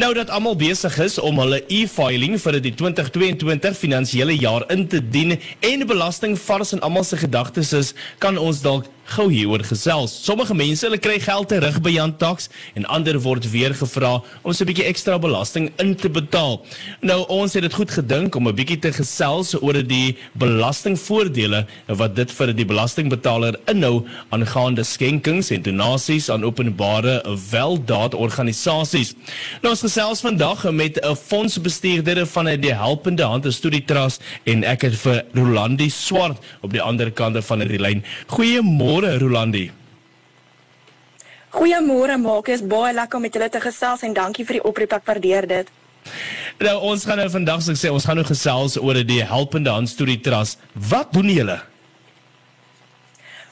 Nou dat almal besig is om hulle e-filing vir die 2022 finansiële jaar in te dien en belasting vars in almal se gedagtes is, kan ons dalk gou hieroor gesels. Sommige mense, hulle kry geld terug by Jan Tax en ander word weer gevra om so 'n bietjie ekstra belasting in te betaal. Nou ons het dit goed gedink om 'n bietjie te gesels oor die belastingvoordele wat dit vir die belastingbetaler inhou aangaande skenkings en donasies aan openbare weldaadorganisasies. Nou ons gesels vandag met 'n fondsbestuurder van die Helpende Hande Studie Trust en ek het vir Rolandi Swart op die ander kant van die lyn. Goeiemôre Goeiemôre Rolandi. Goeiemôre Markus, baie lekker om met julle te gesels en dankie vir die oproep, ek waardeer dit. Nou ons gaan nou vandag sê ons gaan nou gesels oor die Helpende Hand Studie Trust. Wat doen julle?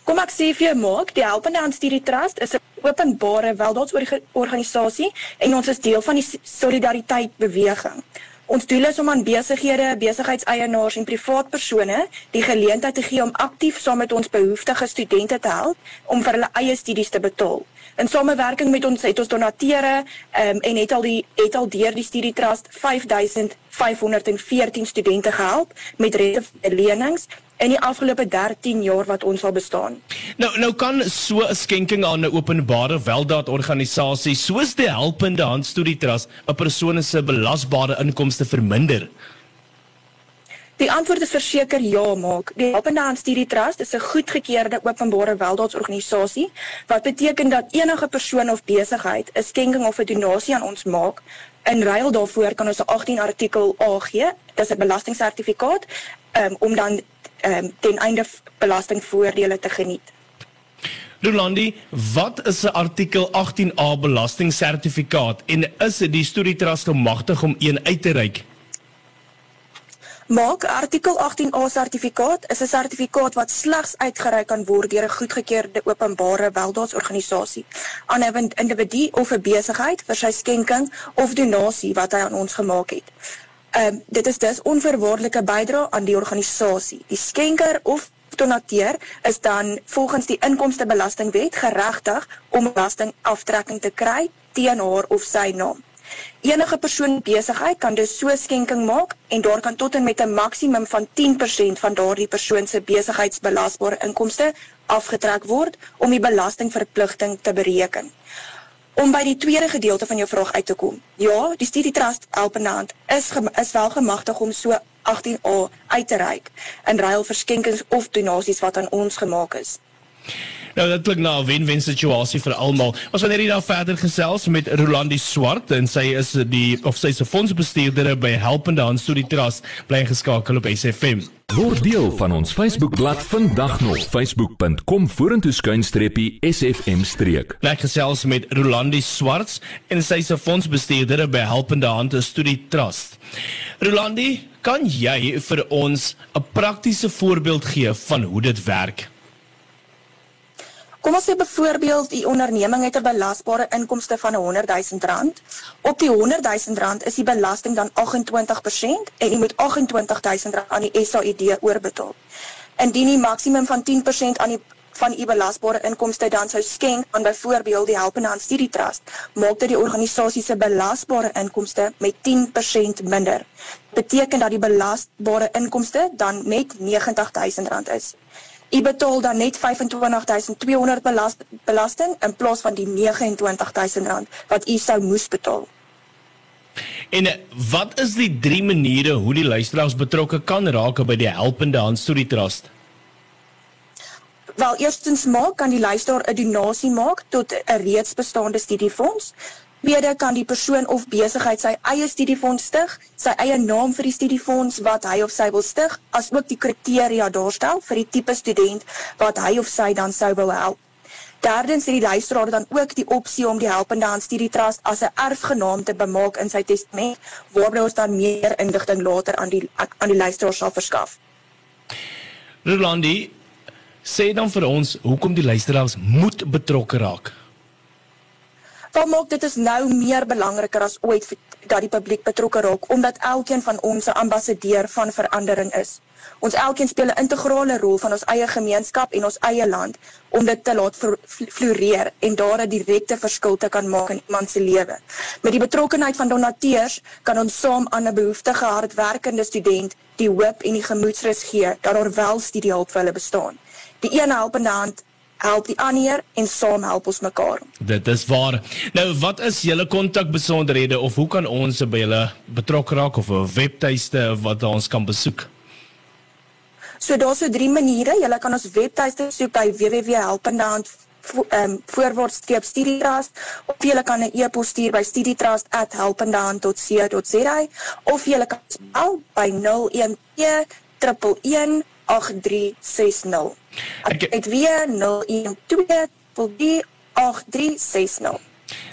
Kom ek sê vir jou maak, die Helpende Hand Studie Trust is 'n openbare weldaadsorganisasie en ons is deel van die solidariteit beweging. Ons doel is om aan besighede, besigheidseienaars en privaat persone die geleentheid te gee om aktief saam met ons behoeftige studente te help om vir hulle eie studies te betaal. In samewerking met ons het ons donateure um, en het al die het al deur die Studie Trust 5514 studente gehelp met rentelenings in die afgelope 13 jaar wat ons al bestaan. Nou nou kan so 'n skenking aan 'n openbare weldaadorganisasie soos die Helpende Hand Studie Trust 'n persoon se belasbare inkomste verminder. Die antwoord is verseker ja, maak. Die Helpende Hand Studie Trust is 'n goedgekeurde openbare weldaadorganisasie wat beteken dat enige persoon of besigheid 'n skenking of 'n donasie aan ons maak. In ruil daarvoor kan ons 'n 18 artikel A gee. Dis 'n belastingsertifikaat um, om dan um, ten einde belastingvoordele te geniet. Rolandi, wat is 'n artikel 18A belastingsertifikaat en is die studietrust gemagtig om een uit te reik? Maak artikel 18A sertifikaat is 'n sertifikaat wat slegs uitgereik kan word deur 'n goedgekeurde openbare weldaadsorganisasie aan 'n individu of 'n besigheid vir sy skenking of donasie wat hy aan ons gemaak het. Ehm um, dit is dus onverwaarlike bydrae aan die organisasie. Die skenker of donateur is dan volgens die inkomstebelastingwet geregtig om belastingaftrekking te kry teen haar of sy naam. Enige persoon besigheid kan dus so skenking maak en daar kan tot en met 'n maksimum van 10% van daardie persoon se besigheidsbelasbare inkomste afgetrek word om die belastingverpligting te bereken. Om by die tweede gedeelte van jou vraag uit te kom. Ja, die Studie Trust Alpenland is is wel gemagtig om so 18A uit te reik in ruil vir skenkings of donasies wat aan ons gemaak is. Nou dit klink na 'n wen-wen situasie vir almal. Ons gaan hierdie dag verder gesels met Rolandi Swart en sy is die of sy se fondsbestuurder by Helpende Hand Studie Trust bly geskakel op SFM. Word deel van ons Facebookblad vandag nog facebook.com vorentoe skuinstreepie SFM streek. Bly gesels met Rolandi Swart en sy se fondsbestuurder by Helpende Hand Studie Trust. Rolandi, kan jy vir ons 'n praktiese voorbeeld gee van hoe dit werk? Kom ons sê byvoorbeeld die onderneming het 'n belasbare inkomste van 'n 100 000 rand. Op die 100 000 rand is die belasting dan 28% en jy moet 28 000 rand aan die SAID oorbetaal. Indien die maksimum van 10% aan die van u belasbare inkomste dan sou skenk aan byvoorbeeld die Helpende Hand Studie Trust, maak dit die organisasie se belasbare inkomste met 10% minder. Beteken dat die belasbare inkomste dan net 90 000 rand is. U betaal dan net 25200 belast, belasting in plaas van die 29000 rand wat u sou moes betaal. En eh, wat is die drie maniere hoe die luisteraars betrokke kan raak by die Helpende Hand Studie Trust? Wel, eerstens maak kan die luisteraar 'n donasie maak tot 'n reeds bestaande studiefonds. Tweede kan die persoon of besigheid sy eie studiefonds stig, sy eie naam vir die studiefonds wat hy of sy wil stig, asook die kriteria daarstel vir die tipe student wat hy of sy dan sou wil help. Derdens het die luisteraar dan ook die opsie om die Helpende Hand Studie Trust as 'n erfgenaam te bemaak in sy testament, waarby ons dan meer inligting later aan die aan die luisteraar sal verskaf. Rolandi, sê dan vir ons hoekom die luisteraars moet betrokke raak. Dit maak dit is nou meer belangriker as ooit dat die publiek betrokke raak omdat elkeen van ons 'n ambassadeur van verandering is. Ons elkeen speel 'n integrale rol van ons eie gemeenskap en ons eie land om dit te laat floreer en daar 'n direkte verskil te kan maak in iemand se lewe. Met die betrokkenheid van donateurs kan ons saam aan 'n behoeftige hardwerkende student die hoop en die gemoedsrus gee dat daar wel studiehulp vir hulle bestaan. Die een helpende hand help die ander en saam help ons mekaar. Dit is waar. Nou, wat is julle kontakbesonderhede of hoe kan ons by julle betrokke raak of 'n webtuiste wat ons kan besoek? So daar's so drie maniere. Jy kan ons webtuiste soek by www.helpendehand ehm um, voorwaartstreep studietrust of jy kan 'n e-pos stuur by studietrust@helpendehand.co.za of jy kan bel by 012 111 8360. Ek het weer 012 8360.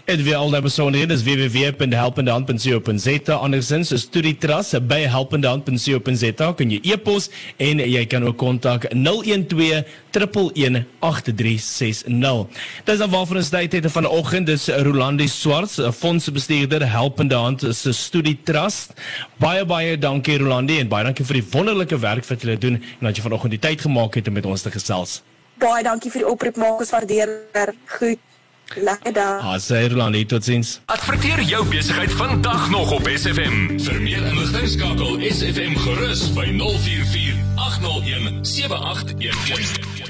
Dit weer al die persone hier, dis www.helpendehand.co.za andersins is studietras by helpendehand.co.za kan jy e-pos en jy kan ook kontak 012 1118360. Dis dan waarvan ons tyd het vanoggend dis Rolandi Swarts, 'n fondsbestuurder Helpende Hand se Studietras. Baie baie dankie Rolandi en baie dankie vir die wonderlike werk wat jy doen en dat jy vanoggend die tyd gemaak het om met ons te gesels. Baie dankie vir die oproep, maak ons waardeer. Goed. Lekker dag. Haai, Rolandi, totsiens. Adverteer jou besigheid vandag nog op SFM. Vir meer inligting skakel SFM gerus by 044 801 7811.